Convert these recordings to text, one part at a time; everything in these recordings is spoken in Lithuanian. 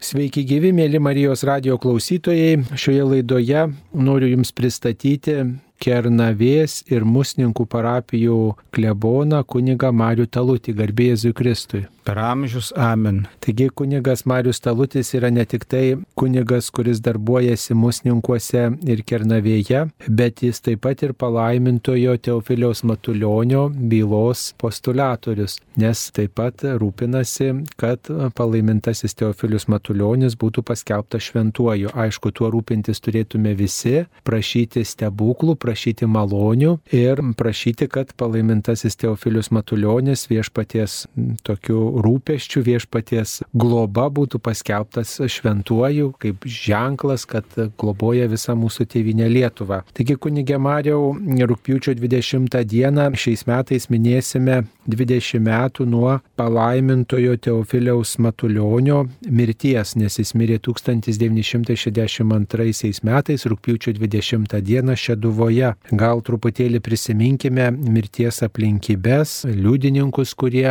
Sveiki gyvi, mėly Marijos radio klausytojai. Šioje laidoje noriu Jums pristatyti Kernavės ir Musninkų parapijų kleboną kuniga Marių Talutį, garbėjai Kristui per amžius amen. Taigi kunigas Marius Talutis yra ne tik tai kunigas, kuris darbuojasi musninkuose ir kernavėje, bet jis taip pat ir palaimintojo Teofiliaus Matulionio bylos postulatorius, nes taip pat rūpinasi, kad palaimintasis Teofilius Matulionis būtų paskelbtas šventuoju. Aišku, tuo rūpintis turėtume visi, prašyti stebuklų, prašyti malonių ir prašyti, kad palaimintasis Teofilius Matulionis viešpaties tokiu rūpeščių viešpaties globa būtų paskelbtas šventuoju kaip ženklas, kad globoja visą mūsų tėvinę Lietuvą. Taigi kunigė Mariau, rūpiučio 20 dieną šiais metais minėsime 20 metų nuo palaimintojo Teofiliaus Matulionio mirties, nes jis mirė 1962 metais rūpiučio 20 dieną Šeduvoje. Gal truputėlį prisiminkime mirties aplinkybės, liudininkus, kurie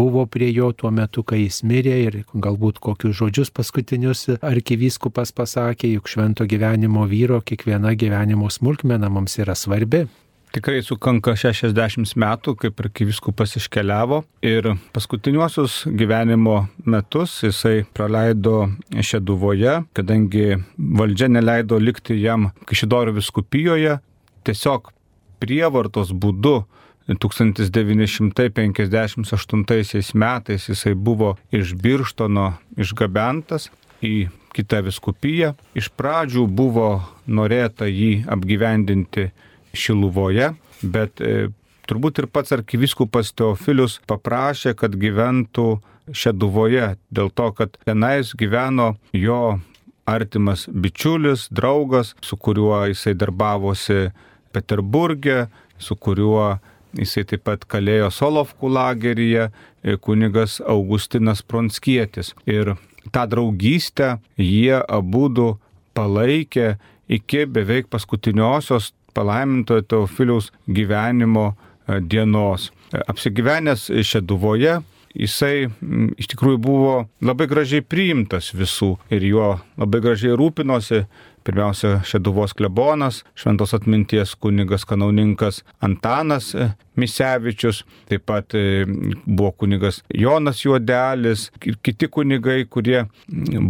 buvo prie jo tuo metu, kai jis mirė ir galbūt kokius žodžius paskutinius arkivyskupas pasakė, juk švento gyvenimo vyro kiekviena gyvenimo smulkmena mums yra svarbi. Tikrai sukanka 60 metų, kaip arkivyskupas iškeliavo ir paskutiniuosius gyvenimo metus jisai praleido Šeduvoje, kadangi valdžia neleido likti jam Kišidoro viskupijoje, tiesiog prievartos būdu 1958 metais jisai buvo iš Birštono išgabentas į kitą viskupiją. Iš pradžių buvo norėta jį apgyvendinti Šiluvoje, bet e, turbūt ir pats arkiviskupas Teofilius paprašė, kad gyventų Šeduvoje, dėl to, kad tenais gyveno jo artimas bičiulis, draugas, su kuriuo jisai darbavosi Peterburgė, su kuriuo Jisai taip pat kalėjo Solovkų lageryje, e, kunigas Augustinas Pronskietis. Ir tą draugystę jie abu palaikė iki beveik paskutiniosios palaimintojo Teofiliaus gyvenimo e, dienos. E, apsigyvenęs Šeduvoje, jisai iš tikrųjų buvo labai gražiai priimtas visų ir juo labai gražiai rūpinosi Pirmiausia, Šeduvos klebonas, šventos atminties kunigas kanauninkas Antanas e, Misevičius, taip pat e, buvo kunigas Jonas Juodelis ir kiti kunigai, kurie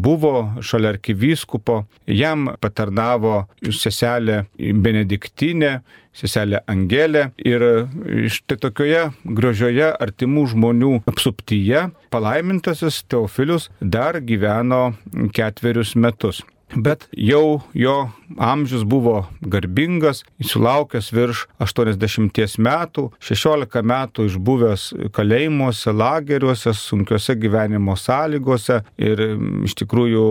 buvo šalia arkivyskupo. Jam patarnavo seselė Benediktinė, seselė Angelė ir štai tokioje gražioje artimų žmonių apsuptyje palaimintasis Teofilius dar gyveno ketverius metus. Bet jau jo amžius buvo garbingas, įsilaukęs virš 80 metų, 16 metų išbuvęs kalėjimuose, lageriuose, sunkiuose gyvenimo sąlygose ir iš tikrųjų,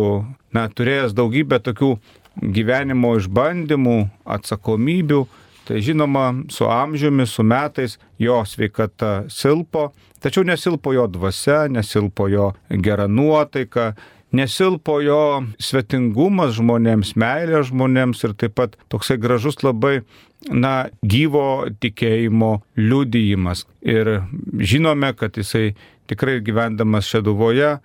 na, turėjęs daugybę tokių gyvenimo išbandymų, atsakomybių, tai žinoma, su amžiumi, su metais jo sveikata silpo, tačiau nesilpo jo dvasia, nesilpo jo gera nuotaika, nesilpo jo svetingumas žmonėms, meilė žmonėms ir taip pat toksai gražus labai na, gyvo tikėjimo liudijimas. Ir žinome, kad jisai tikrai gyvendamas Šeduvoje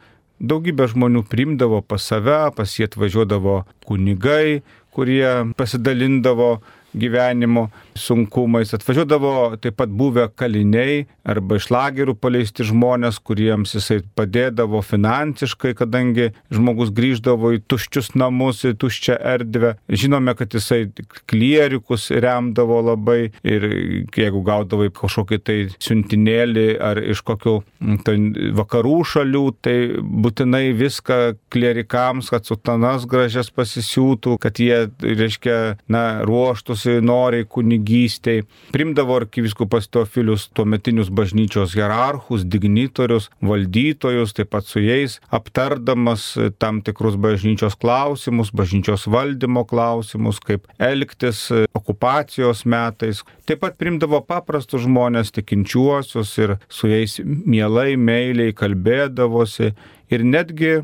daugybę žmonių primdavo pas save, pas jį atvažiuodavo kunigai, kurie pasidalindavo gyvenimo sunkumais. Atvažiuodavo taip pat buvę kaliniai arba iš lagerių paleisti žmonės, kuriems jisai padėdavo finansiškai, kadangi žmogus grįždavo į tuščius namus, į tuščią erdvę. Žinome, kad jisai klierikus remdavo labai ir jeigu gaudavo kažkokį tai siuntinėlį ar iš kokių tai vakarų šalių, tai būtinai viską klierikams, kad sutanas gražias pasisiūtų, kad jie, reiškia, na, ruoštųsi noriai kunigų kunigystei. Primdavo arkiviskupas Teofilius tuometinius bažnyčios hierarchus, dignitorius, valdytojus, taip pat su jais aptardamas tam tikrus bažnyčios klausimus, bažnyčios valdymo klausimus, kaip elgtis okupacijos metais. Taip pat primdavo paprastus žmonės, tikinčiuosius ir su jais mielai, meiliai kalbėdavosi ir netgi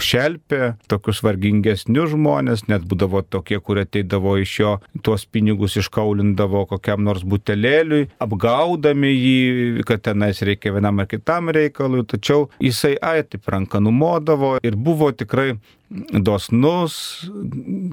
šelpė tokius vargingesnius žmonės, net būdavo tokie, kurie ateidavo iš jo tuos pinigus iškaulindavo kokiam nors butelėliui, apgaudami jį, kad tenais reikia vienam ar kitam reikalui, tačiau jisai ai taip ranką numodavo ir buvo tikrai dosnus,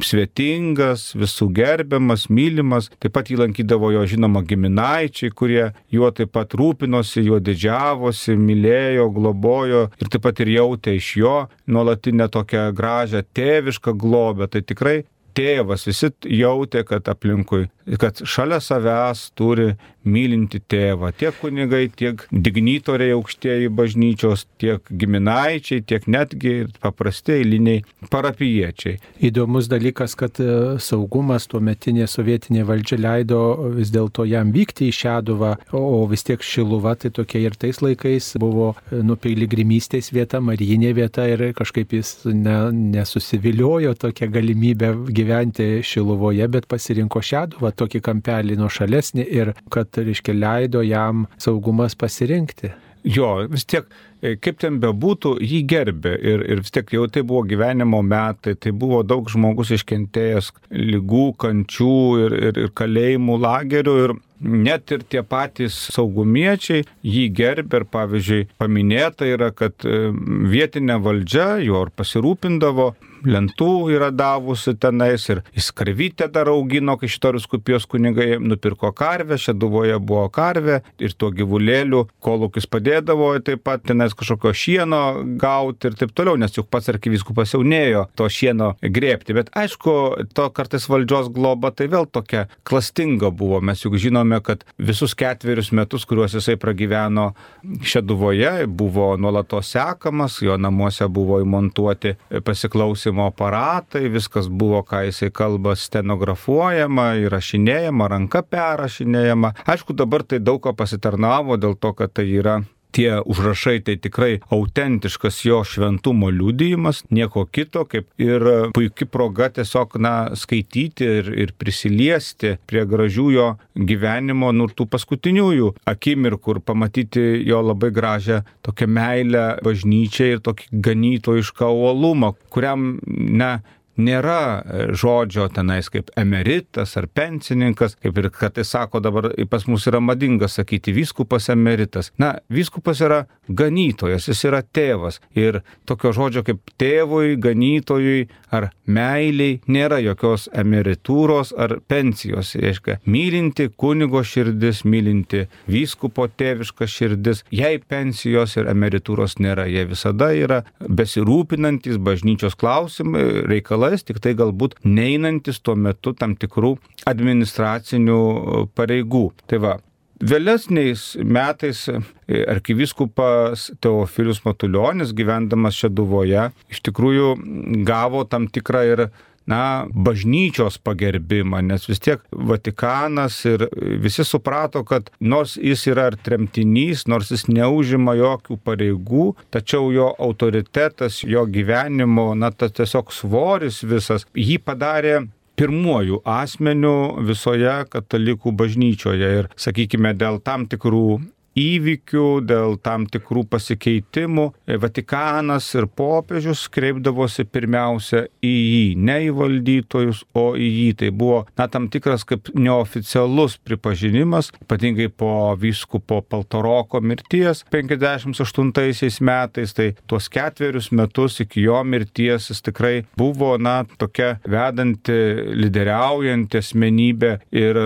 svetingas, visų gerbiamas, mylimas. Taip pat jį lankydavo jo žinoma giminaičiai, kurie juo taip pat rūpinosi, juo didžiavosi, mylėjo, globojo ir taip pat ir jautė iš jo nuolatinę tokią gražią tėvišką globę. Tai tikrai tėvas, visi jautė, kad aplinkui, kad šalia savęs turi mylinti tėvą. Tiek kunigai, tiek dignitoriai aukštieji bažnyčios, tiek giminaičiai, tiek netgi paprasti eiliniai parapiečiai. Įdomus dalykas, kad e, saugumas tuo metinė sovietinė valdžia leido vis dėlto jam vykti į Šeduvą, o vis tiek Šiluva tai tokia ir tais laikais buvo e, nu piligrimystės vieta, marijinė vieta ir kažkaip jis ne, nesusiviliojo tokią galimybę gyventi Šiluvoje, bet pasirinko Šeduvą tokį kampelį nuo šalesnį ir kad, reiškia, leido jam saugumas pasirinkti. Jo, vis tiek, e, kaip ten bebūtų, jį gerbė ir, ir vis tiek jau tai buvo gyvenimo metai, tai buvo daug žmogus iškentėjęs lygų, kančių ir, ir, ir kalėjimų lagerių ir net ir tie patys saugumiečiai jį gerbė ir pavyzdžiui paminėta yra, kad e, vietinė valdžia jo ir pasirūpindavo lentų yra davusi tenais ir jis karvytę dar augino, kai šitorius kupijos kunigai nupirko karvę, šeduvoje buvo karvė ir tuo gyvulėliu kolūkis padėdavo taip pat tenais kažkokio šieno gauti ir taip toliau, nes juk pats arkiviskupas jau neėjo to šieno grėpti. Bet aišku, to kartais valdžios globa tai vėl tokia klastinga buvo. Mes juk žinome, kad visus ketverius metus, kuriuos jisai pragyveno šeduvoje, buvo nuolatos sekamas, jo namuose buvo įmontuoti pasiklausimai klausimo aparatai, viskas buvo, ką jisai kalba, stenografuojama, įrašinėjama, ranka perrašinėjama. Aišku, dabar tai daug ko pasitarnavo dėl to, kad tai yra tie užrašai tai tikrai autentiškas jo šventumo liudijimas, nieko kito, kaip ir puikia proga tiesiog, na, skaityti ir, ir prisiliesti prie gražių jo gyvenimo, nu, tų paskutiniųjų akimirkų ir pamatyti jo labai gražią tokią meilę bažnyčiai ir tokį ganytojišką uolumą, kuriam, na, nėra e, žodžio tenais kaip emeritas ar pensininkas, kaip ir kad tai sako dabar pas mus yra madinga sakyti vyskupas emeritas. Na, vyskupas yra ganytojas, jis yra tėvas. Ir tokio žodžio kaip tėvui, ganytojui ar meiliai nėra jokios emeritūros ar pensijos. Reiškia, mylinti kunigo širdis, mylinti vyskupo tėviška širdis, jei pensijos ir emeritūros nėra, jie visada yra besirūpinantis bažnyčios klausimai, reikalai reikalais, tik tai galbūt neinantis tuo metu tam tikrų administracinių e, pareigų. Tai va, Vėlesniais metais e, arkivyskupas Teofilius Matuljonis, gyvendamas Šeduvoje, iš tikrųjų gavo tam tikrą ir na, bažnyčios pagerbimą, nes vis tiek Vatikanas ir visi suprato, kad nors jis yra ir tremtinys, nors jis neužima jokių pareigų, tačiau jo autoritetas, jo gyvenimo, na, tas tiesiog svoris visas jį padarė pirmuoju asmeniu visoje katalikų bažnyčioje. Ir, sakykime, dėl tam tikrų įvykių, dėl tam tikrų pasikeitimų, Vatikanas ir popiežius kreipdavosi pirmiausia į jį, ne į valdytojus, o į jį. Tai buvo, na, tam tikras kaip neoficialus pripažinimas, ypatingai po vyskupo Paltaroko mirties 58 metais, tai tuos ketverius metus iki jo mirties jis tikrai buvo, na, tokia vedanti, lyderiaujanti asmenybė ir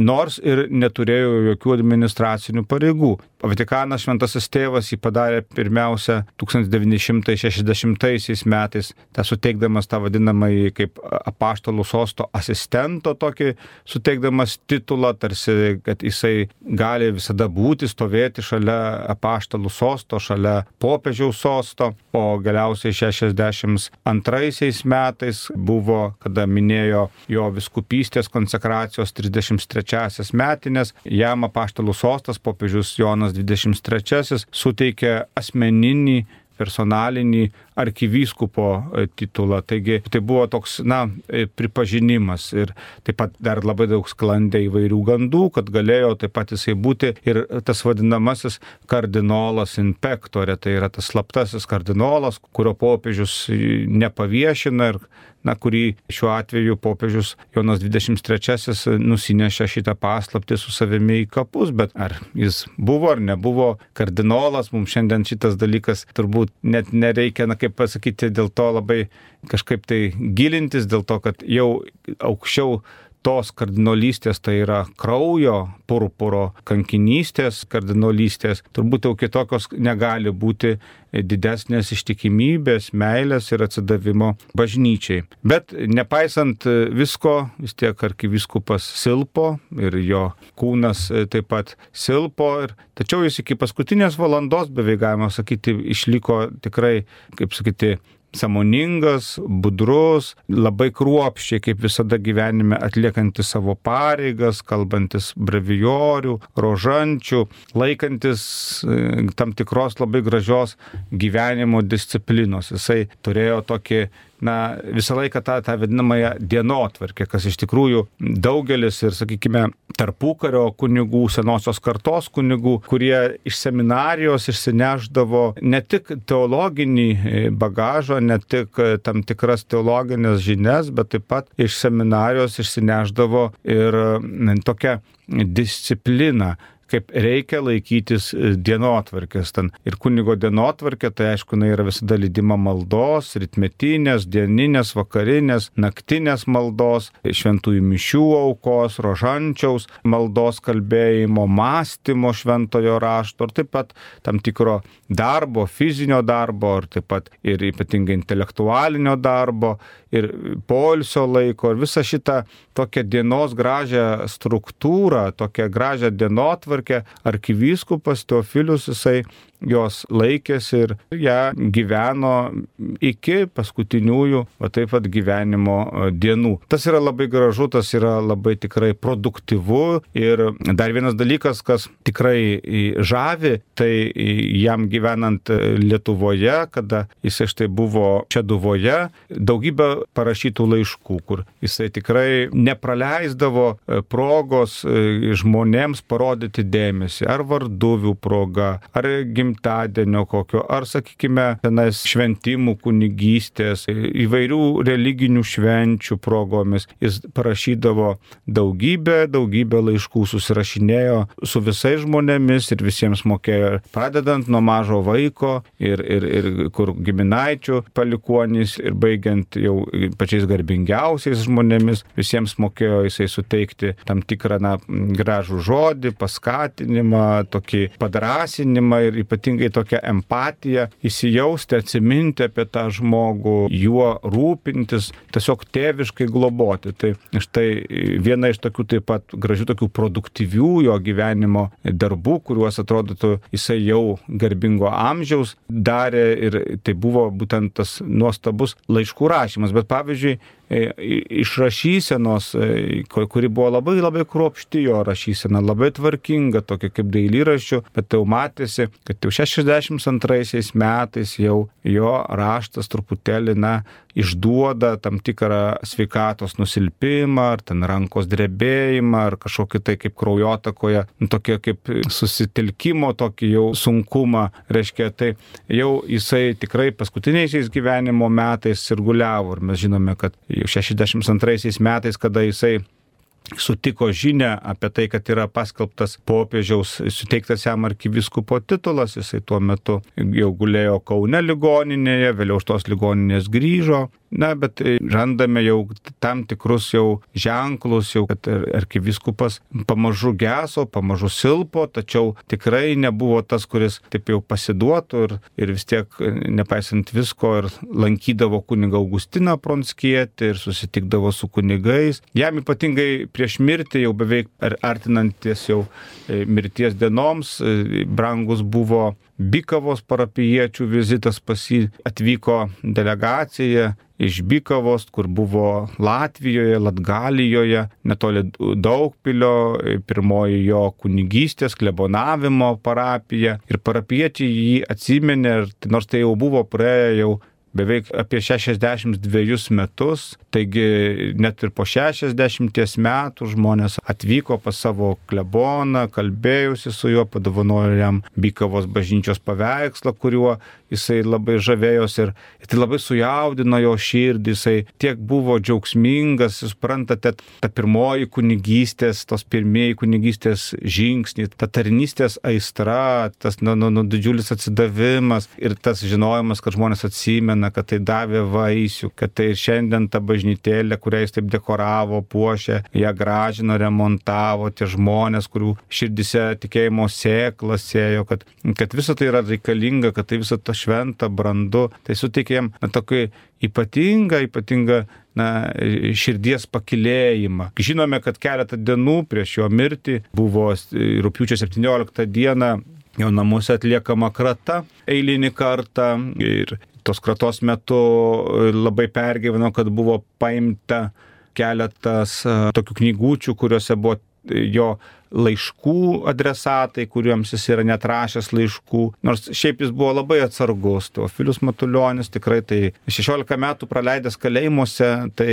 nors ir neturėjo jokių administracinių pareigų могу, Vatikanas šventasis tėvas jį padarė pirmiausia 1960 metais, tą suteikdamas tą vadinamąjį kaip apaštalų sosto asistento tokį, suteikdamas titulą, tarsi, kad jisai gali visada būti, stovėti šalia apaštalų sosto, šalia popiežiaus sosto, o galiausiai 62 metais buvo, kada minėjo jo viskupystės konsekracijos 33 metinės, jam apaštalų sostas popiežius Jonas 23 suteikė asmeninį personalinį arkivyskupo e, titulą. Taigi tai buvo toks, na, e, pripažinimas ir taip pat dar labai daug sklandė įvairių gandų, kad galėjo taip pat jisai būti ir tas vadinamasis kardinolas inpektorė, tai yra tas slaptasis kardinolas, kurio popiežius nepaviešina ir na, kurį šiuo atveju popiežius Jonas 23 nusinešė šitą paslaptį su savimi į kapus, bet ar jis buvo ar nebuvo kardinolas, mums šiandien šitas dalykas turbūt net nereikia, na kaip pasakyti, dėl to labai kažkaip tai gilintis, dėl to, kad jau aukščiau tos kardinolystės, tai yra kraujo, purpuro, kankinystės, kardinolystės, turbūt jau kitokios negali būti didesnės ištikimybės, meilės ir atsidavimo bažnyčiai. Bet nepaisant visko, vis tiek arkiviskupas silpo ir jo kūnas taip pat silpo, ir, tačiau jis iki paskutinės valandos, beveik galima sakyti, išliko tikrai, kaip sakyti, samoningas, budrus, labai kruopščiai, kaip visada gyvenime atliekantis savo pareigas, kalbantis brevijorių, rožančių, laikantis e, tam tikros labai gražios gyvenimo disciplinos. Jisai turėjo tokį na, visą laiką tą, tą vadinamąją dienotvarkę, kas iš tikrųjų daugelis ir, sakykime, tarpukario kunigų, senosios kartos kunigų, kurie iš seminarijos išsineždavo ne tik teologinį e, bagažą, ne tik e, tam tikras teologinės žinias, bet taip pat iš seminarijos išsineždavo ir tokią discipliną, kaip reikia laikytis e, dienotvarkės. Ten. Ir kunigo dienotvarkė, tai aišku, na, yra visada lydima maldos, ritmetinės, dieninės, vakarinės, naktinės maldos, šventųjų mišių aukos, rožančiaus maldos kalbėjimo, mąstymo šventojo rašto ir taip pat tam tikro darbo, fizinio darbo, ir taip pat ir ypatingai intelektualinio darbo, ir polsio laiko, ir visą šitą tokią dienos gražią struktūrą, tokią gražią dienotvarkę, arkivyskupas Teofilius jisai jos laikėsi ir ją gyveno iki paskutiniųjų, va taip pat gyvenimo e, dienų. Tas yra labai gražu, tas yra labai tikrai produktyvu ir dar vienas dalykas, kas tikrai žavi, tai jam gyvenant Lietuvoje, kada jisai štai buvo čia duvoje, daugybę parašytų laiškų, kur jisai tikrai nepraleisdavo e, progos e, žmonėms parodyti dėmesį, ar varduvių proga, ar gimtadienio gimtadienio kokio, ar sakykime, tenais šventimų kunigystės, įvairių religinių švenčių progomis. Jis parašydavo daugybę, daugybę laiškų, susirašinėjo su visais žmonėmis ir visiems mokėjo, pradedant nuo mažo vaiko ir, ir, ir kur giminaičių palikuonys ir baigiant jau pačiais garbingiausiais žmonėmis, visiems mokėjo jisai suteikti tam tikrą na, gražų žodį, paskatinimą, tokį padrasinimą ir ypatingai ypatingai tokią empatiją, įsijausti, atsiminti apie tą žmogų, juo rūpintis, tiesiog tėviškai globoti. Tai štai viena iš tokių taip pat gražių, tokių produktyvių jo gyvenimo darbų, kuriuos atrodytų jisai jau garbingo amžiaus darė ir tai buvo būtent tas nuostabus laiškų rašymas. Bet pavyzdžiui, iš rašysenos, e, kuri buvo labai labai kruopšti jo rašysena, labai tvarkinga, tokia kaip dailyraščių, bet jau matėsi, kad jau 62 metais jau jo raštas truputėlį, na, išduoda tam tikrą sveikatos nusilpimą, ar ten rankos drebėjimą, ar kažkokį tai kaip kraujotakoje, nu, tokį kaip susitelkimo tokį jau sunkumą, reiškia, tai jau jisai tikrai paskutiniaisiais gyvenimo metais sirguliavo ir mes žinome, kad jau 62 metais, kada jisai sutiko žinę apie tai, kad yra paskelbtas popiežiaus suteiktas jam arkiviskupo titulas, jisai tuo metu jau gulėjo Kaune ligoninėje, vėliau iš tos ligoninės grįžo, Na, bet randame jau tam tikrus jau ženklus, jau kad arkiviskupas pamažu geso, pamažu silpo, tačiau tikrai nebuvo tas, kuris taip jau pasiduotų ir, ir vis tiek, nepaisant visko, ir lankydavo kuniga Augustiną Pronskietį ir susitikdavo su kunigais. Jam ypatingai prieš mirtį, jau beveik artinantis jau e, mirties dienoms, e, brangus buvo Bikavos parapiečių vizitas pas jį atvyko delegacija iš Bikavos, kur buvo Latvijoje, Latgalijoje, netoli Daugpilio, pirmoji jo kunigystės, klebonavimo parapija. Ir parapiečiai jį atsimenė, nors tai jau buvo praėję jau beveik apie 62 metus, taigi net ir po 60 metų žmonės atvyko pas savo kleboną, kalbėjusi su juo, padovanojo jam Bykavos bažnyčios paveikslą, kuriuo jisai labai žavėjosi ir tai labai sujaudino jo širdį, jisai tiek buvo džiaugsmingas, suprantate, ta pirmoji kunigystės, tos pirmieji kunigystės žingsniai, ta tarnystės aistra, tas nu, nu, nu, didžiulis atsidavimas ir tas žinojimas, kad žmonės atsimena, kad tai davė vaisių, kad tai šiandien ta bažnytėlė, kurią jis taip dekoravo, puošė, ją gražino, remontavo, tie žmonės, kurių širdise tikėjimo sėklas sėjo, kad, kad visa tai yra reikalinga, kad tai visa ta šventa, brandu, tai na, tokį ypatingą, ypatingą na, širdies pakilėjimą. Žinome, kad keletą dienų prieš jo mirtį buvo rūpiučio 17 dieną jo namuose atliekama krata eilinį kartą ir tos kratos metu labai pergyveno, kad buvo paimta keletas tokių knygučių, kuriuose buvo jo laiškų adresatai, kuriuoms jis yra netrašęs laiškų. Nors šiaip jis buvo labai atsargus. Teofilius Matuljonis tikrai tai 16 metų praleidęs kalėjimuose, tai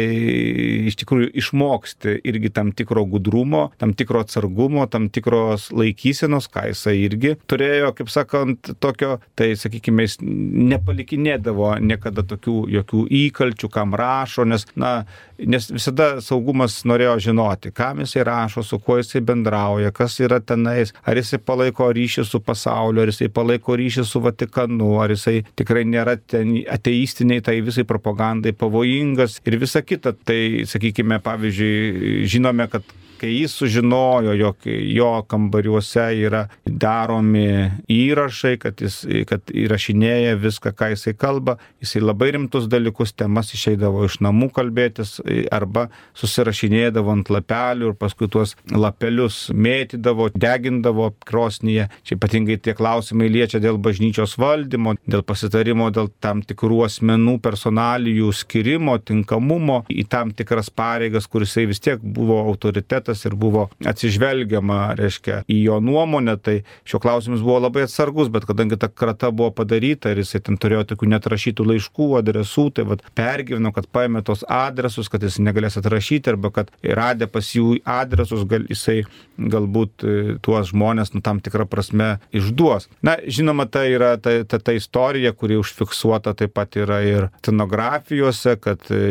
iš tikrųjų išmoksti irgi tam tikro gudrumo, tam tikro atsargumo, tam tikros laikysenos, ką jisai irgi turėjo, kaip sakant, tokio, tai sakykime, jis nepalikinėdavo niekada tokių jokių įkalčių, kam rašo, nes, na, nes visada saugumas norėjo žinoti, kam jisai rašo, su kuo jisai bendrauja bendrauja, kas yra tenais, ar jisai palaiko ryšį su pasauliu, ar jisai palaiko ryšį su Vatikanu, ar jisai tikrai nėra ten ateistiniai, tai visai propagandai pavojingas ir visa kita. Tai, sakykime, pavyzdžiui, žinome, kad kai jis sužinojo, jog jo kambariuose yra daromi įrašai, kad jis kad įrašinėja viską, ką jisai kalba, jisai labai rimtus dalykus, temas išeidavo iš namų kalbėtis arba susirašinėdavo ant lapelių ir paskui tuos lapelius mėtydavo, degindavo krosnyje. Čia ypatingai tie klausimai liečia dėl bažnyčios valdymo, dėl pasitarimo, dėl tam tikrų asmenų personalijų skirimo, tinkamumo į tam tikras pareigas, kuris vis tiek buvo autoritetas argumentas ir buvo atsižvelgiama, reiškia, į jo nuomonę, tai šio klausimas buvo labai atsargus, bet kadangi ta krata buvo padaryta ir jisai ten turėjo tokių netrašytų laiškų, adresų, tai vad pergyveno, kad paėmė tos adresus, kad jis negalės atrašyti arba kad radė pas jų adresus, gal jisai galbūt e, tuos žmonės, nu, tam tikrą prasme išduos. Na, žinoma, tai yra ta, ta, ta istorija, kuri užfiksuota taip pat yra ir scenografijose, kad e,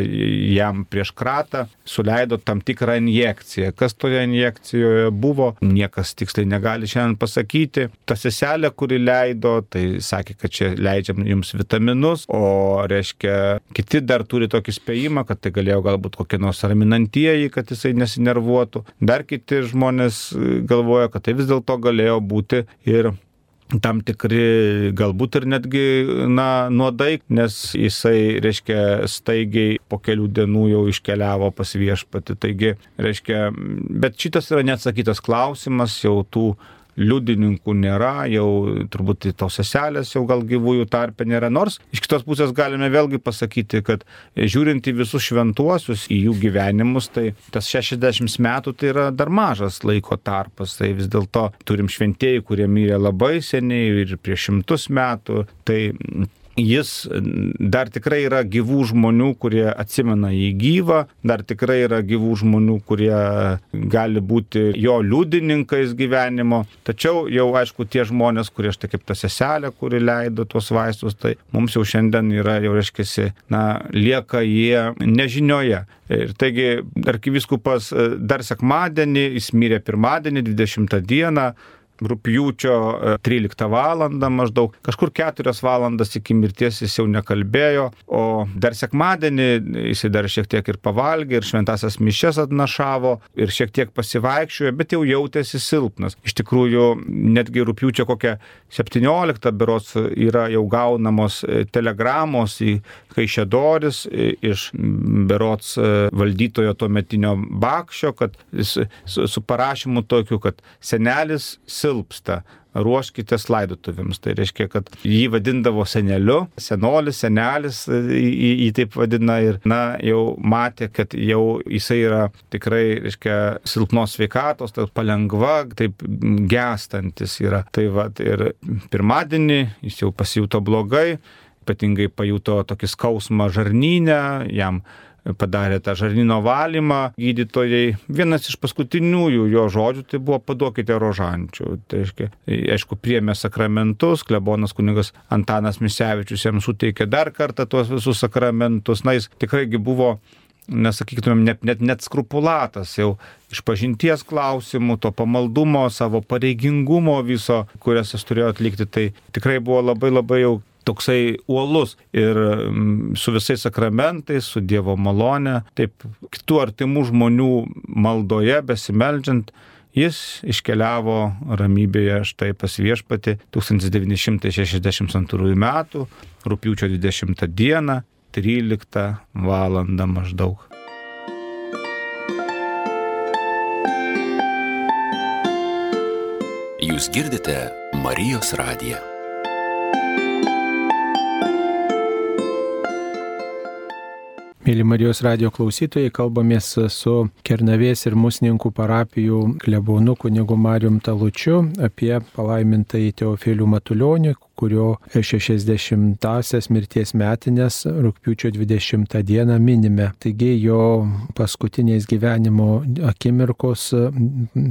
jam prieš kratą suleido tam tikrą injekciją. Kas kas toje injekcijoje buvo, niekas tiksliai negali šiandien pasakyti. Ta seselė, kuri leido, tai sakė, kad čia leidžiam jums vitaminus, o reiškia, kiti dar turi tokį spėjimą, kad tai galėjo galbūt kokie nors raminantieji, kad jisai nesinervuotų. Dar kiti žmonės galvoja, kad tai vis dėlto galėjo būti ir tam tikri galbūt ir netgi, na, nuodai, nes jisai, reiškia, staigiai po kelių dienų jau iškeliavo pas viešpati. Taigi, reiškia, bet šitas yra neatsakytas klausimas, jau tų liudininkų nėra, jau turbūt tos seselės jau gal gyvųjų tarpe nėra. Nors iš kitos pusės galime vėlgi pasakyti, kad žiūrint į visus šventuosius, į jų gyvenimus, tai tas 60 metų tai yra dar mažas laiko tarpas. Tai vis dėlto turim šventėjai, kurie mirė labai seniai ir prieš šimtus metų. Tai jis dar tikrai yra gyvų žmonių, kurie atsimena jį gyvą, dar tikrai yra gyvų žmonių, kurie gali būti jo liudininkais gyvenimo. Tačiau jau aišku, tie žmonės, kurie štai kaip ta seselė, kuri leido tuos vaistus, tai mums jau šiandien yra, jau reiškia, na, lieka jie nežinioje. Ir taigi arkiviskupas dar sekmadienį, jis mirė pirmadienį, 20 dieną, rūpjūčio 13 e, val. maždaug, kažkur 4 valandas iki mirties jis jau nekalbėjo, o dar sekmadienį jis dar šiek tiek ir pavalgė, ir šventasias mišes atnašavo, ir šiek tiek pasivaikščiojo, bet jau jautėsi silpnas. Iš tikrųjų, netgi rūpjūčio kokią 17 berots yra jau gaunamos e, telegramos į Kaišėdoris e, iš berots valdytojo tuo metinio Bakščio, kad su, su parašymu tokiu, kad senelis silpnas silpsta, ruoškitės laidotuvėms. Tai reiškia, kad jį vadindavo seneliu, senolis, senelis, jį, jį taip vadina ir, na, jau matė, kad jau jisai yra tikrai, reiškia, silpnos sveikatos, tai palengva, taip gestantis yra. Tai va, ir pirmadienį jis jau pasijuto blogai, ypatingai pajuto tokį skausmą žarnynę, jam padarė tą žarnyno valymą gydytojai. Vienas iš paskutiniųjų jo žodžių tai buvo paduokite rožančių. Tai aiškia, aišku, priemė sakramentus, klebonas kunigas Antanas Misevičius jam suteikė dar kartą tuos visus sakramentus. Na, jis tikraigi buvo nesakytumėm, net, net, net skrupulatas jau iš pažinties klausimų, to pamaldumo, savo pareigingumo viso, kurias jis turėjo atlikti, tai tikrai buvo labai labai jau toksai uolus ir mm, su visais sakramentais, su Dievo malone, taip kitų artimų žmonių maldoje besimeldžiant, jis iškeliavo ramybėje štai pas viešpati 1962 m. rūpiučio 20 d. 13 val. maždaug. Jūs girdite Marijos radiją. Mėly Marijos radio klausytojai, kalbamės su Kernavės ir Musninkų parapijų klebonu kunigu Marijum Talučiu apie palaimintąjį Teofilių Matulionį, kurio 60-asias mirties metinės rūpiučio 20 dieną minime. Taigi jo paskutiniais gyvenimo akimirkos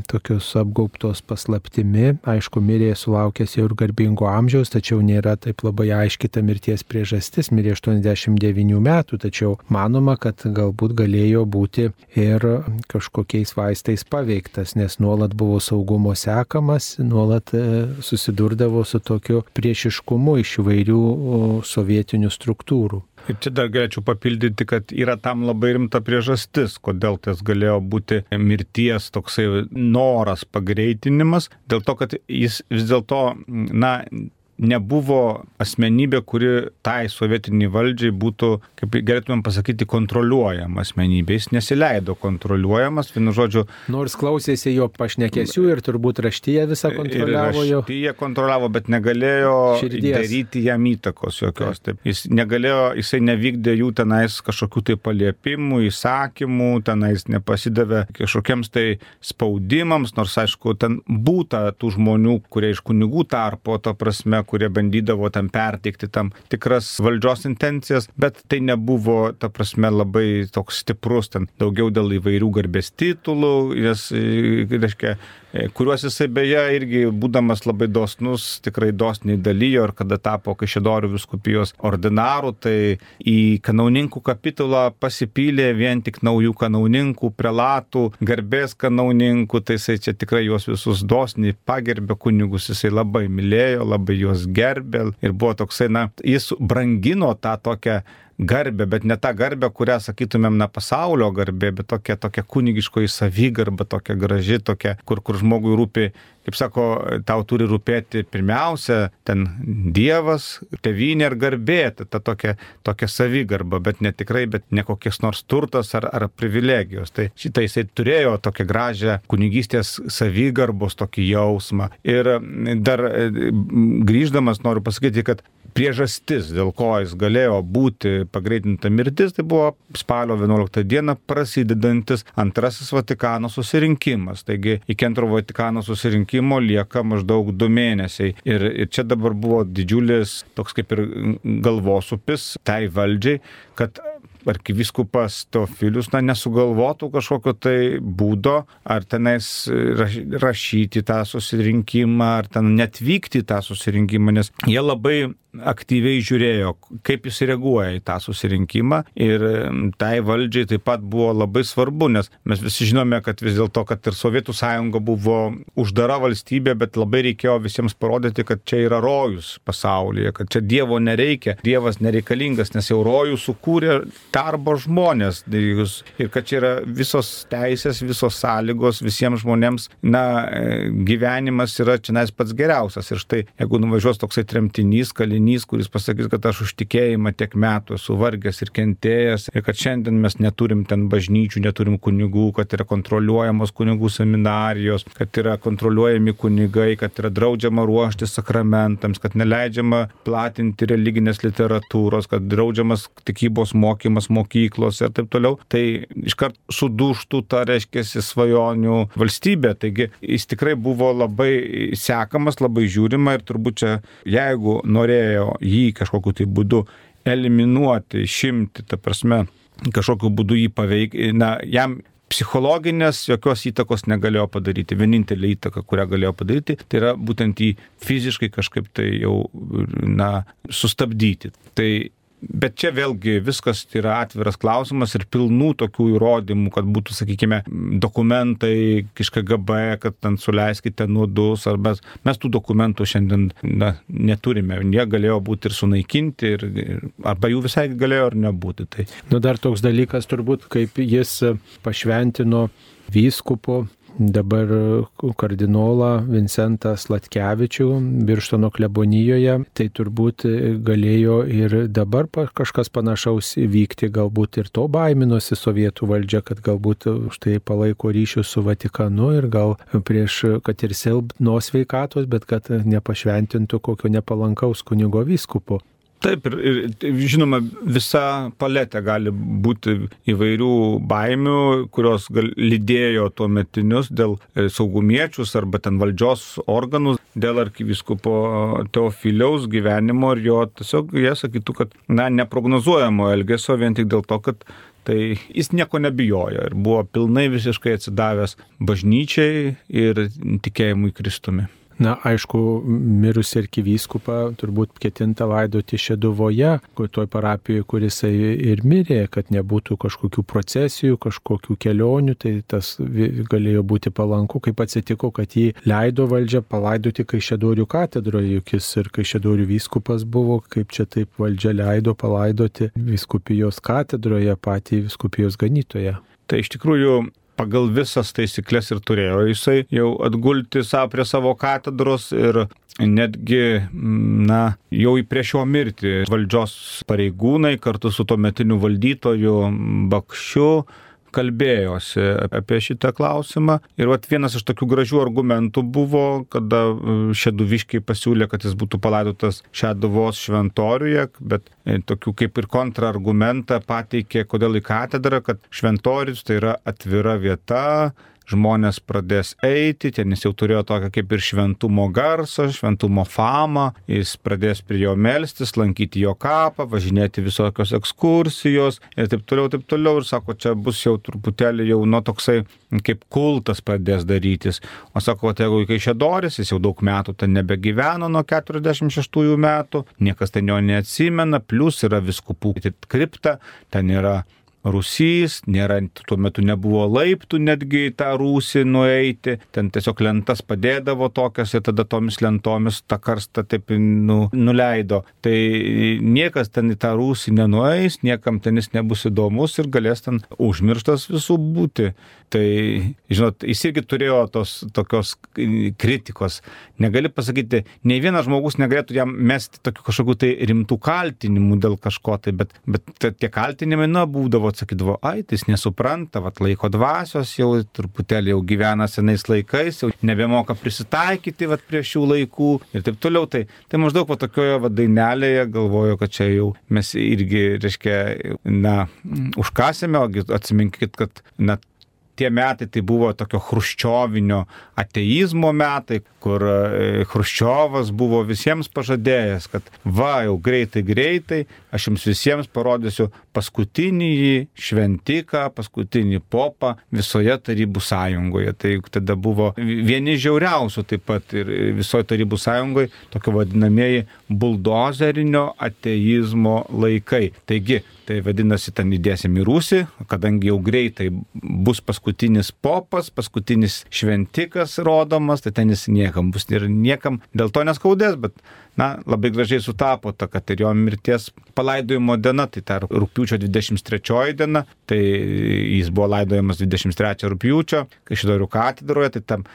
tokios apgaubtos paslaptimi, aišku, mirė sulaukęs jau ir garbingo amžiaus, tačiau nėra taip labai aiški ta mirties priežastis, mirė 89 metų, tačiau manoma, kad galbūt galėjo būti ir kažkokiais vaistais paveiktas, nes nuolat buvo saugumo sekamas, nuolat e, susidurdavo su tokiu prieš priešiškumu iš įvairių sovietinių struktūrų. Ir čia dar galėčiau papildyti, kad yra tam labai rimta priežastis, kodėl tas galėjo būti mirties toksai noras pagreitinimas, dėl to, kad jis vis dėlto, na, nebuvo asmenybė, kuri tai sovietiniai valdžiai būtų, kaip galėtumėm pasakyti, kontroliuojama asmenybė. Jis nesileido kontroliuojamas, vienu žodžiu. Nors klausėsi jo pašnekesių ir turbūt raštyje visą kontroliavo jo. Raštyje kontroliavo, bet negalėjo Širdies. daryti jam įtakos jokios. Taip. Jis negalėjo, jisai nevykdė jų tenais kažkokių tai paliepimų, įsakymų, tenais nepasidavė kažkokiems tai spaudimams, nors aišku, ten būta tų žmonių, kurie iš kunigų tarpo, ta prasme, kurie bandydavo tam perteikti tam tikras valdžios intencijas, bet tai nebuvo, ta prasme, labai toks stiprus, ten daugiau dėl įvairių garbės titulų, nes, e, reiškia, e, kuriuos jisai beje irgi, būdamas labai dosnus, tikrai dosniai dalyjo ir kada tapo Kaišėdorių viskupijos ordinaru, tai į kanauninkų kapitulą pasipylė vien tik naujų kanauninkų, prelatų, garbės kanauninkų, tai jisai čia tikrai juos visus dosniai pagerbė kunigus, jisai labai mylėjo, labai juos juos gerbė ir buvo toksai, na, jis brangino tą tokią garbę, bet ne tą garbę, kurią sakytumėm, na, pasaulio garbė, bet tokia, tokia kunigiškoji savygarba, tokia graži, tokia, kur, kur žmogui rūpi, kaip sako, tau turi rūpėti pirmiausia ten Dievas, tevinė ir garbė, ta tokia, tokia savygarba, bet ne tikrai, bet ne kokies nors turtas ar, ar privilegijos. Tai šitą jisai turėjo tokią gražią kunigystės savygarbos tokį jausmą. Ir dar grįždamas noriu pasakyti, kad priežastis, dėl ko jis galėjo būti pagreitinta mirtis, tai buvo spalio 11 dieną prasidedantis antrasis Vatikano susirinkimas. Taigi iki antro Vatikano susirinkimo lieka maždaug du mėnesiai. Ir, ir čia dabar buvo didžiulis toks kaip ir galvosupis tai valdžiai, kad arkiviskupas Teofilius na, nesugalvotų kažkokio tai būdo, ar tenais rašyti tą susirinkimą, ar ten netvykti tą susirinkimą, nes jie labai aktyviai žiūrėjo, kaip jis reaguoja į tą susirinkimą ir tai valdžiai taip pat buvo labai svarbu, nes mes visi žinome, kad vis dėlto, kad ir Sovietų sąjunga buvo uždara valstybė, bet labai reikėjo visiems parodyti, kad čia yra rojus pasaulyje, kad čia Dievo nereikia, Dievas nereikalingas, nes jau rojų sukūrė darbo žmonės ir kad čia yra visos teisės, visos sąlygos visiems žmonėms, na, gyvenimas yra čia nes pats geriausias. Ir štai, jeigu nuvažiuos toksai tremtinys, kalinys, kuris pasakys, kad aš už tikėjimą tiek metų esu vargęs ir kentėjęs ir kad šiandien mes neturim ten bažnyčių, neturim kunigų, kad yra kontroliuojamos kunigų seminarijos, kad yra kontroliuojami kunigai, kad yra draudžiama ruošti sakramentams, kad neleidžiama platinti religinės literatūros, kad draudžiamas tikybos mokymas mokymas mokyklos ir taip toliau, tai iškart suduštų ta, reiškia, svajonių valstybė. Taigi jis tikrai buvo labai sekamas, labai žiūrima ir turbūt čia, jeigu norėjo jį kažkokiu tai būdu eliminuoti, išimti, ta prasme, kažkokiu būdu jį paveikti, na, jam psichologinės jokios įtakos negalėjo padaryti. Vienintelė įtaka, kurią galėjo padaryti, tai yra būtent jį fiziškai kažkaip tai jau, na, sustabdyti. Tai Bet čia vėlgi viskas yra atviras klausimas ir pilnų tokių įrodymų, kad būtų, sakykime, dokumentai iš KGB, kad ten suleiskite nuodus, ar mes, mes tų dokumentų šiandien na, neturime. Jie galėjo būti ir sunaikinti, ir, arba jų visai galėjo ir nebūti. Tai. Nu, dar toks dalykas turbūt, kaip jis pašventino vyskupo dabar kardinolą Vincentą Slatkevičių Birštono klebonijoje, tai turbūt galėjo ir dabar kažkas panašaus įvykti, galbūt ir to baiminosi sovietų valdžia, kad galbūt štai palaiko ryšius su Vatikanu ir gal prieš, kad ir silpnos veikatos, bet kad nepašventintų kokio nepalankaus kunigo vyskupo. Taip, ir, ir žinoma, visa paletė gali būti įvairių baimių, kurios gal, lydėjo tuo metinius dėl e, saugumiečius arba ten valdžios organus, dėl arkiviskopo Teofiliaus gyvenimo ir jo tiesiog jie sakytų, kad, na, neprognozuojamo elgesio vien tik dėl to, kad Tai jis nieko nebijojo ir buvo pilnai visiškai atsidavęs bažnyčiai ir tikėjimui Kristumi. Na, aišku, mirus arkivyskupą turbūt ketinta laidoti Šeduvoje, toj parapijoje, kuris ir mirė, kad nebūtų kažkokių procesijų, kažkokių kelionių, tai tas galėjo būti palanku, kaip atsitiko, kad jį leido valdžia palaidoti Kaišėdorių katedroje, juk jis ir Kaišėdorių vyskupas buvo, kaip čia taip valdžia leido palaidoti viskupijos katedroje patį viskupijos ganytoje. Tai iš tikrųjų pagal visas taisyklės ir turėjo jisai jau atgulti savo prie savo katedros ir netgi, na, jau prieš jo mirtį valdžios pareigūnai kartu su tuo metiniu valdytoju Bakščiu kalbėjosi apie šitą klausimą. Ir vat, vienas iš tokių gražių argumentų buvo, kada e, Šeduviškiai pasiūlė, kad jis būtų palaidotas Šeduvos šventoriuje, bet e, tokių kaip ir kontrargumentą pateikė, kodėl į katedrą, kad šventorius tai yra atvira vieta, žmonės pradės eiti, ten jis jau turėjo tokią kaip ir šventumo garsą, šventumo famą, jis pradės prie jo melstis, lankyti jo kapą, važinėti visokios ekskursijos ir taip toliau, taip toliau. Ir sako, čia bus jau truputėlį jau nuo toksai kaip kultas pradės darytis. O sako, tai jeigu kai šedoris, jis jau daug metų ten nebegyveno nuo 46 metų, niekas ten jo neatsimena, plus yra viskupų kripta, ten yra rūsys, nėra, tuo metu nebuvo laiptų netgi į tą rūsį nueiti, ten tiesiog lentas padėdavo tokias ir tada tomis lentomis tą karstą taip nu, nuleido. Tai niekas ten į tą rūsį nenueis, niekam ten jis nebus įdomus ir galės ten užmirštas visų būti. Tai, žinot, jis irgi turėjo tos tokios kritikos. Negali pasakyti, nei vienas žmogus negalėtų jam mesti tokių kažkokių tai rimtų kaltinimų dėl kažko tai, bet, bet tie kaltinimai, na, būdavo sakydavo, ai, tai jis nesupranta, vat laiko dvasios jau truputėlį jau gyvena senais laikais, jau nebemoka prisitaikyti vat prie šių laikų ir taip toliau. Tai, tai maždaug va tokioje va dainelėje galvoju, kad čia jau mes irgi, reiškia, na, užkasėme, o atsiminkit, kad, na, tie metai tai buvo tokio chruščiovinio ateizmo metai, kur e, Chruščiovas buvo visiems pažadėjęs, kad va, jau greitai, greitai, aš jums visiems parodysiu paskutinį šventiką, paskutinį popą visoje Tarybų sąjungoje. Tai tada buvo vieni žiauriausių taip pat ir visoje Tarybų sąjungoje tokio vadinamieji buldozerinio ateizmo laikai. Taigi, tai vadinasi, ten įdėsim į rūsį, kadangi jau greitai bus paskutinis popas, paskutinis šventikas rodomas, tai ten jis niekam bus ir niekam dėl to neskaudės, bet, na, labai gražiai sutapo ta, kad ir jo mirties palaidojimo diena, tai ta rūpiučio 23 diena, tai jis buvo laidojamas 23 rūpiučio, kai šidorių katedroje, tai tam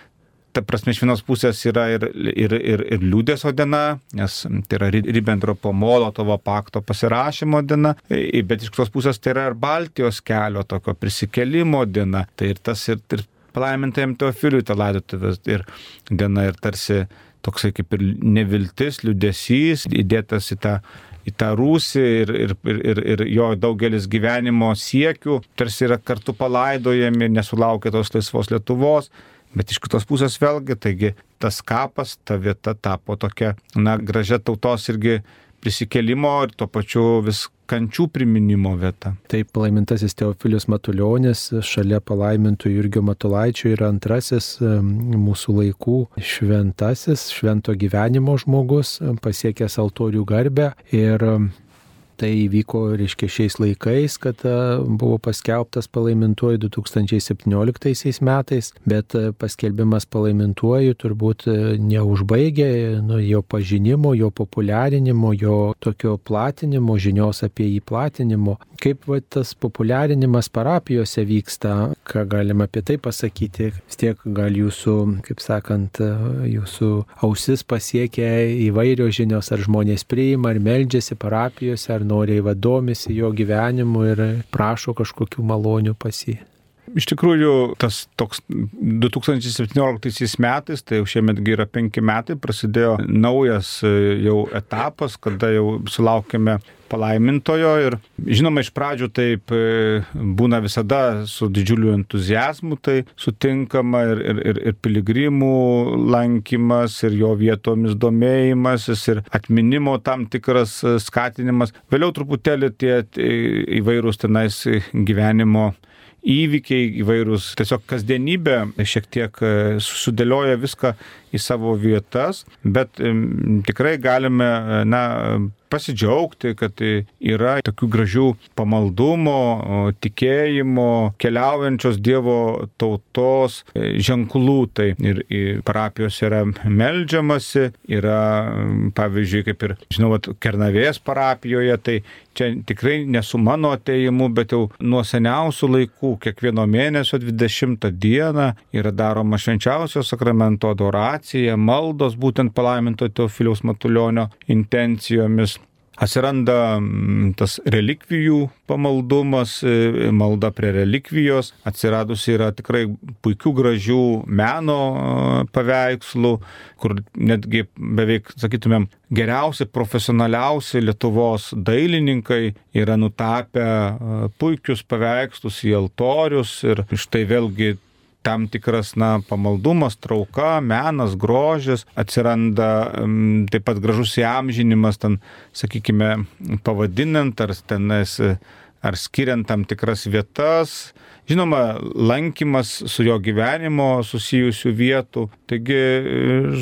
ta prasme, iš vienos pusės yra ir, ir, ir, ir liūdėsio diena, nes tai yra Ribbentropo Molotovo pakto pasirašymo diena, bet iš kitos pusės tai yra ir Baltijos kelio tokio prisikelimo diena. Tai ir tas ir, ir palaimintajam Teofiliui tą laidotuvės ir diena ir tarsi toksai kaip ir neviltis, liūdėsys įdėtas į tą į tą rūsį ir, ir, ir, ir jo daugelis gyvenimo siekių tarsi yra kartu palaidojami, nesulaukia tos laisvos Lietuvos. Bet iš kitos pusės vėlgi, taigi tas kapas, ta vieta tapo tokia, na, gražia tautos irgi prisikelimo ir tuo pačiu vis kančių priminimo vieta. Taip, palaimintasis Teofilius Matuljonis šalia palaimintų Jurgio Matulaičio yra antrasis mūsų laikų šventasis, švento gyvenimo žmogus, pasiekęs altorių garbę ir Tai įvyko, reiškia, šiais laikais, kad buvo paskelbtas palaimintuoju 2017 metais, bet paskelbimas palaimintuoju turbūt neužbaigė nu, jo pažinimo, jo populiarinimo, jo tokio platinimo, žinios apie jį platinimo. Kaip va, tas populiarinimas parapijose vyksta, ką galima apie tai pasakyti, vis tiek gal jūsų, kaip sakant, jūsų ausis pasiekia įvairios žinios, ar žmonės priima, ar meldžiasi parapijose, ar noriai vadomisi jo gyvenimu ir prašo kažkokių malonių pasi. Iš tikrųjų, tas toks 2017 metais, tai jau šiemetgi yra penki metai, prasidėjo naujas e, jau etapas, kada jau sulaukėme palaimintojo ir žinoma iš pradžių taip e, būna visada su didžiuliu entuzijazmu tai sutinkama ir, ir, ir, ir piligrimų lankymas ir jo vietomis domėjimasis ir atminimo tam tikras e, skatinimas. Vėliau truputėlį tie įvairūs tenais gyvenimo įvykiai įvairūs, tiesiog kasdienybė šiek tiek e, sudėlioja viską į savo vietas, bet tikrai galime, e, na, pasidžiaugti, kad yra tokių gražių pamaldumo, tikėjimo, keliaujančios Dievo tautos e, ženklų. Tai ir parapijos yra melžiamasi, yra, pavyzdžiui, kaip ir, žinau, Kernavės parapijoje, tai čia tikrai nesu mano ateimu, bet jau nuo seniausių laikų, kiekvieno mėnesio 20 dieną yra daroma švenčiausio sakramento adoracija, maldos būtent palaiminto Teofiliaus Matulionio intencijomis. Atsiranda mm, tas relikvijų pamaldumas, e, malda prie relikvijos, atsiradusi yra tikrai puikių gražių meno e, paveikslų, kur netgi beveik, sakytumėm, geriausi, profesionaliausi Lietuvos dailininkai yra nutapę e, puikius paveikslus į altorius ir štai vėlgi tam tikras, na, pamaldumas, trauka, menas, grožis, atsiranda m, taip pat gražus įamžinimas, ten, sakykime, pavadinant ar tenais ar skiriant tam tikras vietas, žinoma, lankymas su jo gyvenimo susijusių vietų. Taigi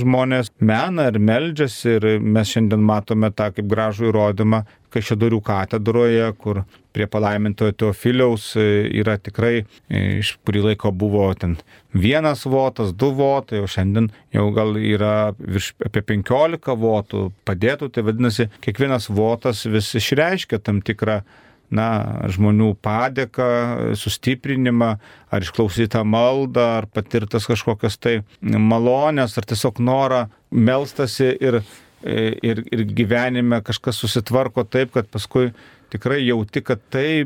žmonės mena ir meldžiasi ir mes šiandien matome tą kaip gražų įrodymą Kaišėdorių katedroje, kur prie palaimintojo Teofiliaus yra tikrai iš kurį laiko buvo ten vienas votas, du votai, o šiandien jau gal yra virš apie 15 votų padėtų, tai vadinasi, kiekvienas votas vis išreiškia tam tikrą na, žmonių padėką, sustiprinimą, ar išklausytą maldą, ar patirtas kažkokias tai malonės, ar tiesiog norą melstasi ir, ir, ir gyvenime kažkas susitvarko taip, kad paskui tikrai jauti, kad tai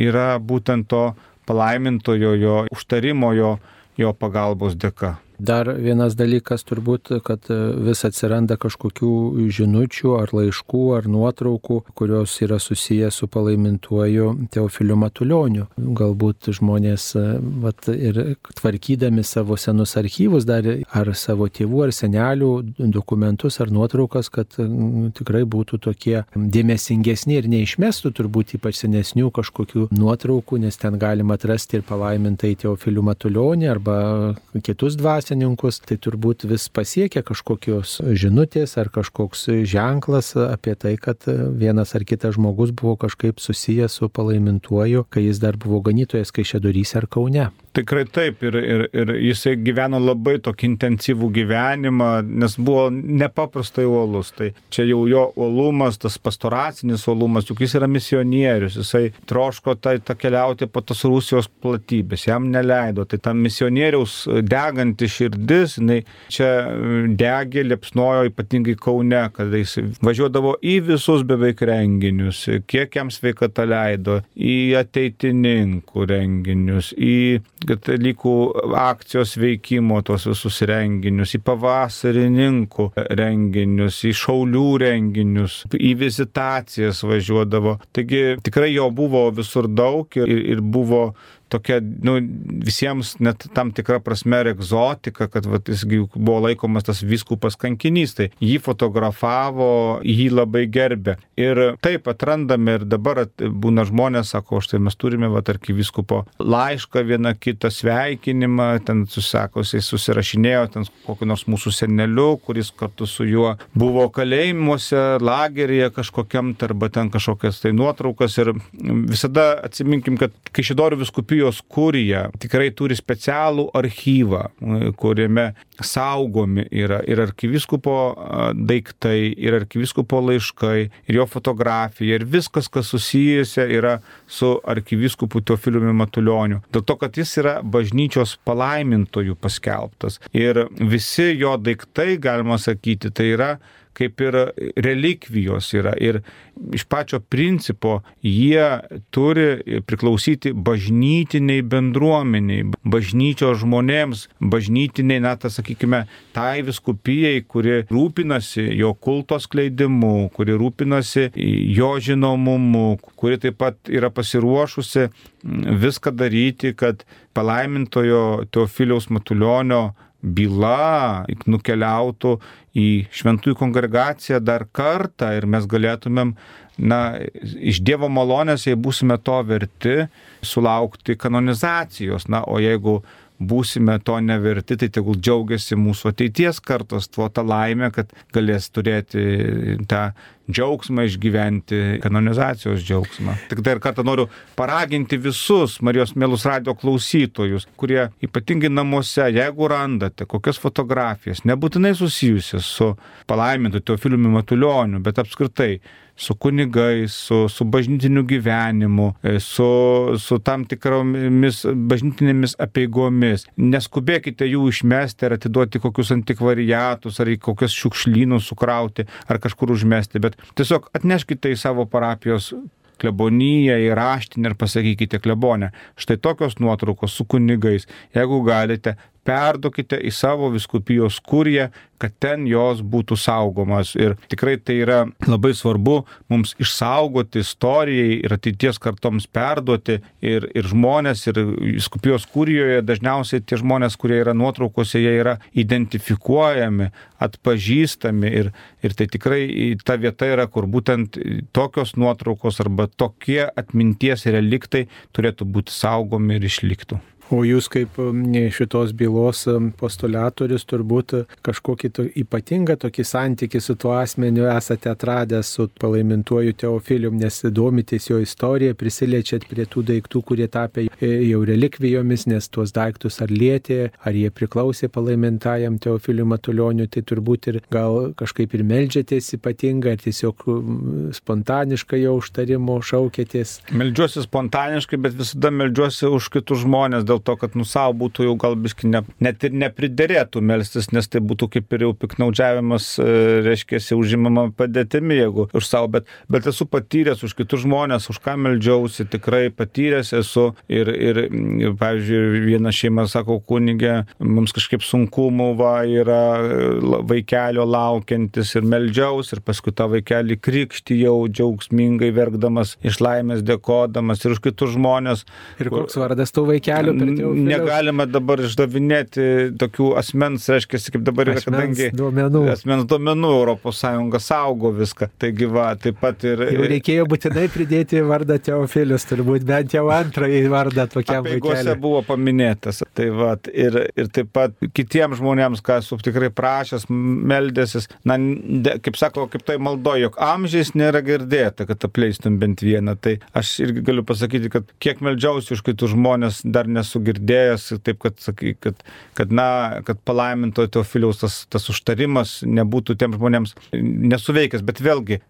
yra būtent to palaimintojo, jo užtarimo, jo, jo pagalbos dėka. Dar vienas dalykas turbūt, kad e, vis atsiranda kažkokių žinučių ar laiškų ar nuotraukų, kurios yra susijęs su palaimintuoju Teofiliu Matulioniu. Galbūt žmonės e, vat, ir tvarkydami savo senus archyvus dar ar savo tėvų ar senelių dokumentus ar nuotraukas, kad tikrai būtų tokie dėmesingesni ir neišmestų turbūt ypač senesnių kažkokių nuotraukų, nes ten galima atrasti ir palaimintai Teofiliu Matulionį arba kitus dvasius dvasininkus, tai turbūt vis pasiekia kažkokios žinutės ar kažkoks ženklas apie tai, kad vienas ar kitas žmogus buvo kažkaip susijęs su palaimintuoju, kai jis dar buvo ganytojas Kaišėdorys ar Kaune. Tikrai taip ir, ir, ir jisai gyveno labai tokį intensyvų gyvenimą, nes buvo nepaprastai uolus. Tai čia jau jo uolumas, tas pastoracinis uolumas, juk jis yra misionierius, jisai troško tai tą keliauti po tos Rusijos platybės, jam neleido. Tai tam misionieriaus deganti širdis, jinai čia degė, liepsnojo ypatingai Kaune, kada jis važiuodavo į visus beveik renginius, kiek jam sveikata leido, į ateitininkų renginius, į katalikų akcijos veikimo, tos visus renginius, į pavasarininkų renginius, į šaulių renginius, į vizitacijas važiuodavo. Taigi tikrai jo buvo visur daug ir, ir buvo tokia, nu, visiems net tam tikra prasme egzotika, kad vat, jis buvo laikomas tas viskupas kankinys, tai jį fotografavo, jį labai gerbė. Ir taip atrandame ir dabar būna žmonės, sako, štai mes turime, va, tarkim, viskupo laišką vieną kitą sveikinimą, ten susakosi, susirašinėjo ten kokiu nors mūsų seneliu, kuris kartu su juo buvo kalėjimuose, lageryje kažkokiam, arba ten kažkokias tai nuotraukas. Ir visada atsiminkim, kad kai šidorių viskupijų Vyskupijoje kurija tikrai turi specialų archyvą, kuriame saugomi yra ir arkiviskupo daiktai, ir arkiviskupo laiškai, ir jo fotografija, ir viskas, kas susijusia yra su arkiviskupu Teofiliumi Matulioniu. Dėl to, kad jis yra bažnyčios palaimintojų paskelbtas. Ir visi jo daiktai, galima sakyti, tai yra kaip ir relikvijos yra. Ir iš pačio principo jie turi priklausyti bažnytiniai bendruomeniai, bažnyčios žmonėms, bažnytiniai, na, tas, sakykime, tai viskupijai, kuri rūpinasi jo kultos kleidimu, kuri rūpinasi jo žinomumu, kuri taip pat yra pasiruošusi viską daryti, kad palaimintojo Teofiliaus Matulionio byla nukeliautų į šventųjų kongregaciją dar kartą ir mes galėtumėm, na, iš Dievo malonės, jei būsime to verti, sulaukti kanonizacijos. Na, o jeigu būsime to neverti, tai tegul džiaugiasi mūsų ateities kartos tuo tą laimę, kad galės turėti tą džiaugsmą išgyventi, kanonizacijos džiaugsmą. Tik dar kartą noriu paraginti visus Marijos Mėlus radio klausytojus, kurie ypatingai namuose, jeigu randate kokias fotografijas, nebūtinai susijusias su palaimintu Teofiliumi Matulioniu, bet apskritai su kunigais, su, su bažnytiniu gyvenimu, e, su, su tam tikromis bažnytinėmis apieigomis. Neskubėkite jų išmesti ar atiduoti kokius antikvariatus, ar į kokius šiukšlynus sukrauti, ar kažkur užmesti, bet tiesiog atneškite į savo parapijos kleboniją, į raštinę ir pasakykite klebonę. Štai tokios nuotraukos su kunigais. Jeigu galite, perduokite į savo viskupijos kuriją, kad ten jos būtų saugomas. Ir tikrai tai yra labai svarbu mums išsaugoti istorijai ir ateities kartoms perduoti. Ir, ir žmonės, ir viskupijos kurijoje dažniausiai tie žmonės, kurie yra nuotraukose, jie yra identifikuojami, atpažįstami. Ir, ir tai tikrai ta vieta yra, kur būtent tokios nuotraukos arba tokie atminties reliktai turėtų būti saugomi ir išliktų. O jūs kaip um, šitos bylos um, postulatorius turbūt kažkokį to, ypatingą tokį santykį su tuo asmeniu esate atradęs su palaimintuoju Teofilium, nes domitės jo istoriją, prisiliečiat prie tų daiktų, kurie tapė e, jau relikvijomis, nes tuos daiktus ar lietė, ar jie priklausė palaimintajam Teofiliu Matulioniu, tai turbūt ir gal kažkaip ir melžiatės ypatingai, ar tiesiog um, spontaniškai jo užtarimo šaukėtės. Meldžiuosi spontaniškai, bet visada meldžiuosi už kitus žmonės. Dėl dėl to, kad nu savo būtų jau gal biški ne, net ir nepriderėtų melstis, nes tai būtų kaip ir jau piknaudžiavimas, e, reiškia, užimama padėtimi, jeigu už savo, bet, bet esu patyręs už kitus žmonės, už ką meldžiausi, tikrai patyręs esu ir, ir, ir pavyzdžiui, viena šeima sako, kunigė, mums kažkaip sunkumų va, yra vaikelio laukiantis ir meldžiaus ir paskui tą vaikelį krikšti jau džiaugsmingai verkdamas, iš laimės dėkodamas ir už kitus žmonės. Ir koks vardas tų vaikelių? Negalima dabar išdavinėti tokių asmens, reiškia, kaip dabar yra, kadangi duomenų. asmens duomenų ES saugo viską. Taigi va, taip pat ir... Jau reikėjo būtinai pridėti vardą Teofilius, turbūt bent jau antrąjį vardą tokiam vaikeliui. buvo paminėtas. Tai va, ir, ir taip pat kitiems žmonėms, ką esu tikrai prašęs, meldėsis, na, de, kaip sako, kaip tai maldoju, jog amžiais nėra girdėta, kad apleistum bent vieną. Tai aš irgi galiu pasakyti, kad kiek meldžiausi už kitus žmonės, dar nesu esu girdėjęs, taip kad, sakai, kad, kad, na, kad palaiminto Teofiliaus tas, tas užtarimas nebūtų tiem žmonėms nesuveikęs, bet vėlgi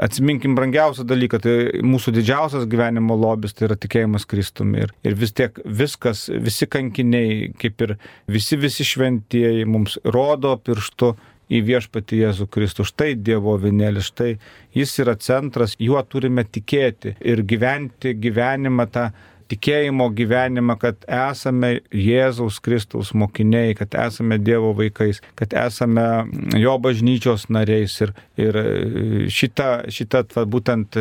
Atsiminkim brangiausią dalyką, tai mūsų didžiausias gyvenimo lobis tai yra tikėjimas Kristumi. Ir, ir vis tiek viskas, visi kankiniai, kaip ir visi visi šventieji mums rodo pirštu į viešpatį Jėzų Kristų. Štai Dievo vinėlis, štai jis yra centras, juo turime tikėti ir gyventi gyvenimą tą tikėjimo gyvenimą, kad esame Jėzaus Kristaus mokiniai, kad esame Dievo vaikais, kad esame jo bažnyčios nariais ir, ir šita, šita būtent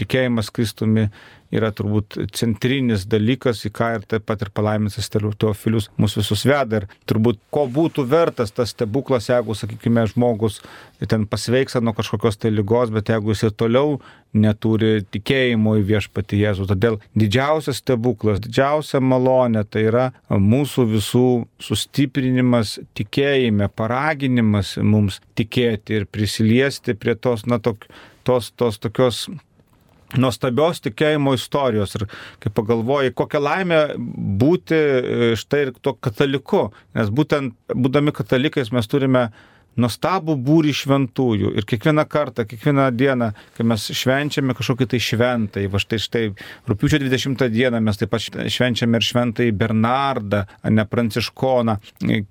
tikėjimas Kristumi yra turbūt centrinis dalykas, į ką ir taip pat ir palaimintas Teofilius mūsų visus veda. Ir turbūt ko būtų vertas tas stebuklas, jeigu, sakykime, žmogus ten pasveiksa nuo kažkokios tai lygos, bet jeigu jis ir toliau neturi tikėjimo į viešpatį Jėzų. Todėl didžiausias stebuklas, didžiausia malonė tai yra mūsų visų sustiprinimas tikėjime, paraginimas mums tikėti ir prisiliesti prie tos, na, tok, tos, tos tokios nuostabios tikėjimo istorijos ir kai pagalvoji, kokia laimė būti e, štai ir tuo kataliku, nes būtent būdami katalikais mes turime nuostabų būrį šventųjų. Ir kiekvieną kartą, kiekvieną dieną, kai mes švenčiame kažkokį tai šventai, va štai štai rūpiučio 20 dieną mes taip pat švenčiame ir šventai Bernardą, ne Pranciškoną,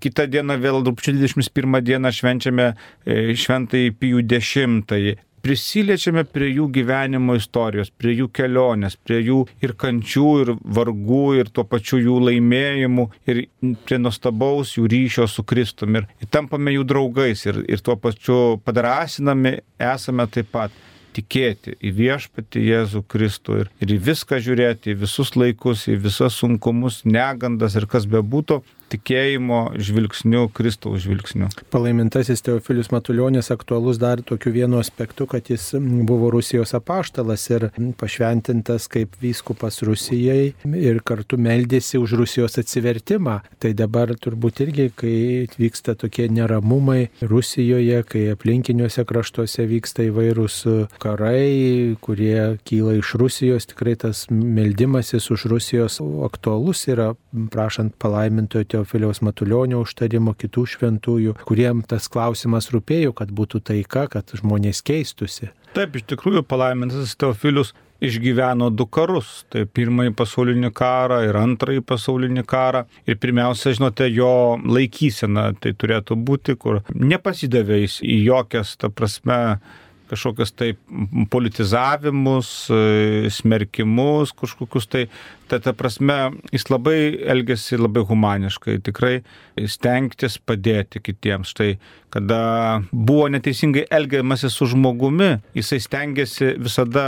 kitą dieną vėl rūpiučio 21 dieną švenčiame e, šventai Pijų 10 prisiliečiame prie jų gyvenimo istorijos, prie jų kelionės, prie jų ir kančių, ir vargų, ir tuo pačiu jų laimėjimų, ir prie nuostabaus jų ryšio su Kristumi. Ir tampame jų draugais, ir, ir tuo pačiu padrasinami esame taip pat tikėti į viešpatį Jėzų Kristų ir, ir į viską žiūrėti, į visus laikus, į visas sunkumus, negandas ir kas bebūtų, tikėjimo žvilgsniu, Kristaus žvilgsniu. Palaimintasis Teofilius Matuljonis aktualus dar tokiu vienu aspektu, kad jis buvo Rusijos apaštalas ir pašventintas kaip vyskupas Rusijai ir kartu meldėsi už Rusijos atsivertimą. Tai dabar turbūt irgi, kai vyksta tokie neramumai Rusijoje, kai aplinkiniuose kraštuose vyksta įvairūs karai, kurie kyla iš Rusijos, tikrai tas meldimasis už Rusijos aktualus yra, prašant palaimintojo Teofiliaus Matulionio užtarimo, kitų šventųjų, kuriem tas klausimas rūpėjo, kad būtų taika, kad žmonės keistusi. Taip, iš tikrųjų palaimintas Teofilius išgyveno du karus. Tai pirmąjį pasaulinį karą ir antrąjį pasaulinį karą. Ir pirmiausia, žinote, jo laikysena tai turėtų būti, kur nepasidavė jis į jokias, ta prasme, kažkokius tai politizavimus, e, smerkimus, kažkokius tai, tai ta prasme, jis labai elgesi labai humaniškai, tikrai stengtis padėti kitiems. Štai, kada buvo neteisingai elgiamasi su žmogumi, jisai stengiasi visada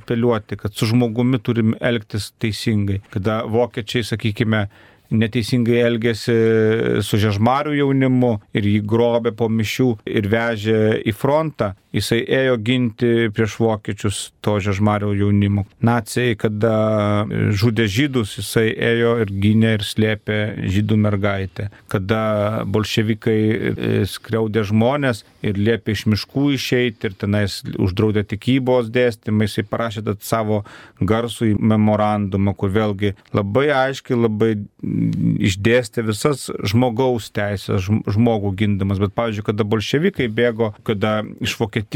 apeliuoti, kad su žmogumi turim elgtis teisingai. Kada vokiečiai, sakykime, neteisingai elgėsi su žežmarių jaunimu ir jį grobė po mišių ir vežė į frontą. Jisai ėjo ginti prieš vokiečius to žežmarių jaunimo. Nacijai, kada žudė žydus, jisai ėjo ir gynė ir slėpė žydų mergaitę. Kada bolševikai e, skriaudė žmonės ir liepė iš miškų išeiti ir tenais uždraudė tikybos dėstymą, jisai parašė savo garsų memorandumą, kur vėlgi labai aiškiai, labai išdėstė visas žmogaus teisės, žmogų gindamas. Bet, pavyzdžiui, kada bolševikai bėgo, kada iš Vokietijos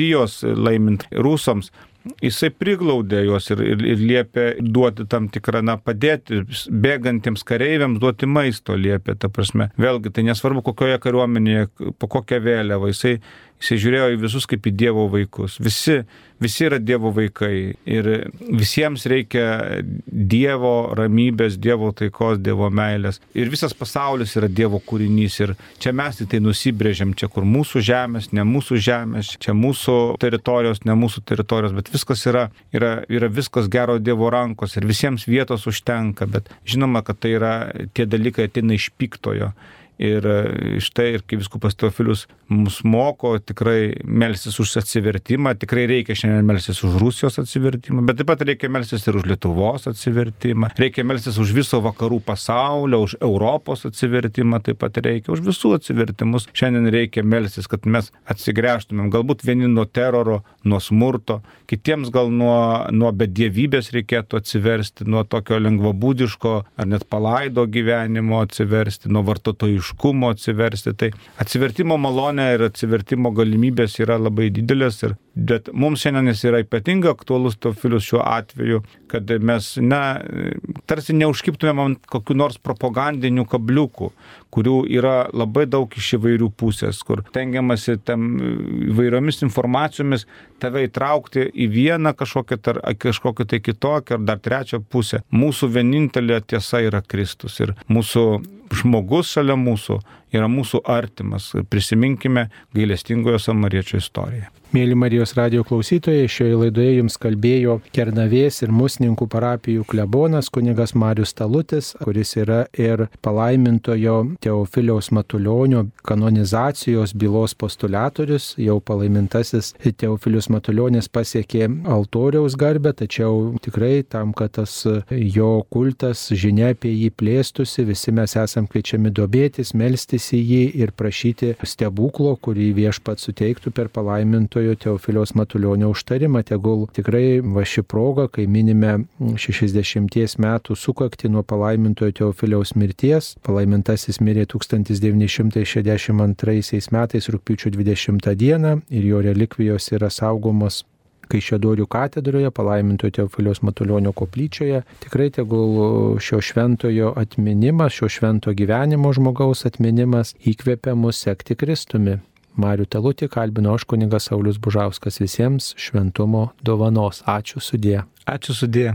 laimint rusams, jisai priglaudė juos ir, ir, ir liepė duoti tam tikrą, na, padėti bėgantiems kareiviams, duoti maisto liepė, ta prasme. Vėlgi, tai nesvarbu, kokioje kariuomenėje, po kokią vėliavą, jisai Jisai žiūrėjo į visus kaip į Dievo vaikus. Visi, visi yra Dievo vaikai ir visiems reikia Dievo ramybės, Dievo taikos, Dievo meilės. Ir visas pasaulis yra Dievo kūrinys. Ir čia mes tai nusibrėžiam, čia kur mūsų žemės, ne mūsų žemės, čia mūsų teritorijos, ne mūsų teritorijos, bet viskas yra, yra, yra viskas gero Dievo rankos ir visiems vietos užtenka. Bet žinoma, kad tai yra tie dalykai ateina iš piktojo. Ir e, štai ir kaip viskupas Teofilius mus moko tikrai melsis už atsivertimą, tikrai reikia šiandien melsis už Rusijos atsivertimą, bet taip pat reikia melsis ir už Lietuvos atsivertimą, reikia melsis už viso vakarų pasaulio, už Europos atsivertimą, taip pat reikia už visų atsivertimus. Šiandien reikia melsis, kad mes atsigręžtumėm, galbūt vieni nuo teroro, nuo smurto, kitiems gal nuo, nuo bedievybės reikėtų atsiversti, nuo tokio lengvabūdiško ar net palaido gyvenimo atsiversti, nuo vartotojiško kūrybiškumo atsiversti. Tai atsivertimo malonė ir atsivertimo galimybės yra labai didelės ir Bet mums šiandien jis yra ypatingai aktuolus Teofilius šiuo atveju, kad mes, na, tarsi neužkiptumėm ant kokiu nors propagandinių kabliukų, kurių yra labai daug iš įvairių pusės, kur tengiamasi tam įvairiomis informacijomis tave įtraukti į vieną kažkokią, tar, kažkokią tai kitokią ar dar trečią pusę. Mūsų vienintelė tiesa yra Kristus ir mūsų žmogus šalia mūsų yra mūsų artimas. Prisiminkime gailestingojo samariečio istoriją. Mėly Marijos radio klausytojai, šioje laidoje jums kalbėjo Kernavės ir Musninkų parapijų klebonas kunigas Marius Talutis, kuris yra ir palaimintojo Teofiliaus Matulionio kanonizacijos bylos postulatorius. Jau palaimintasis Teofilius Matulionis pasiekė altoriaus garbę, tačiau tikrai tam, kad tas jo kultas, žinia apie jį plėstusi, visi mes esam kviečiami dobėtis, melstis į jį ir prašyti stebuklo, kurį viešpat suteiktų per palaimintojo Teofiliaus Matulionio užtarimą. Tegul tikrai va ši proga, kai minime 60 metų sukakti nuo palaimintojo Teofiliaus mirties, palaimintasis mirė 1962 metais rūpiučio 20 dieną ir jo relikvijos yra saugomos Kaišėdorių katedroje, palaimintojo Teofilios Matulionio koplyčioje. Tikrai tegul šio šventojo atminimas, šio švento gyvenimo žmogaus atminimas įkvepia mus sekti Kristumi. Marių Telutį kalbino aš kunigas Saulis Bužauskas visiems šventumo dovanos. Ačiū sudė. Ačiū sudė.